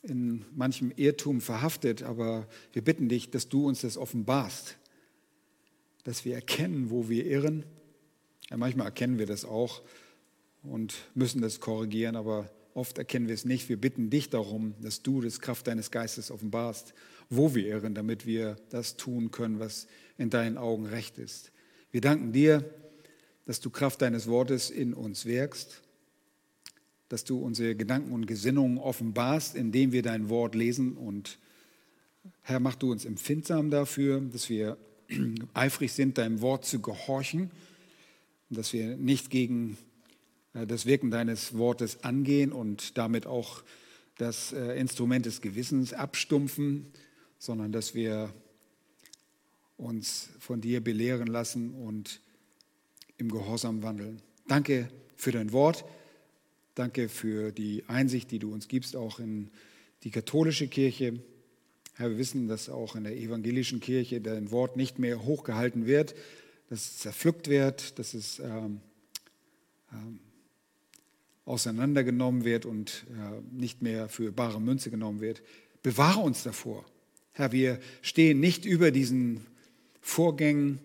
in manchem Irrtum verhaftet, aber wir bitten dich, dass du uns das offenbarst, dass wir erkennen, wo wir irren. Ja, manchmal erkennen wir das auch und müssen das korrigieren, aber oft erkennen wir es nicht. Wir bitten dich darum, dass du das Kraft deines Geistes offenbarst, wo wir irren, damit wir das tun können, was in deinen Augen recht ist. Wir danken dir dass du Kraft deines Wortes in uns wirkst, dass du unsere Gedanken und Gesinnungen offenbarst, indem wir dein Wort lesen. Und Herr, mach du uns empfindsam dafür, dass wir eifrig sind, deinem Wort zu gehorchen, dass wir nicht gegen äh, das Wirken deines Wortes angehen und damit auch das äh, Instrument des Gewissens abstumpfen, sondern dass wir uns von dir belehren lassen und im Gehorsam wandeln. Danke für dein Wort. Danke für die Einsicht, die du uns gibst, auch in die katholische Kirche. Herr, wir wissen, dass auch in der evangelischen Kirche dein Wort nicht mehr hochgehalten wird, dass es zerpflückt wird, dass es ähm, ähm, auseinandergenommen wird und äh, nicht mehr für bare Münze genommen wird. Bewahre uns davor. Herr, wir stehen nicht über diesen Vorgängen,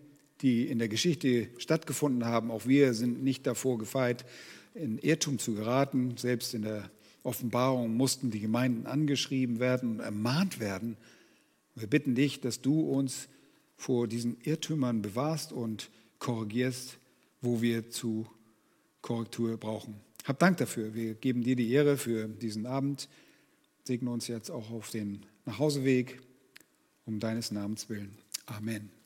die in der Geschichte stattgefunden haben. Auch wir sind nicht davor gefeit, in Irrtum zu geraten. Selbst in der Offenbarung mussten die Gemeinden angeschrieben werden und ermahnt werden. Wir bitten dich, dass du uns vor diesen Irrtümern bewahrst und korrigierst, wo wir zu Korrektur brauchen. Hab Dank dafür. Wir geben dir die Ehre für diesen Abend. Segne uns jetzt auch auf den Nachhauseweg um deines Namens willen. Amen.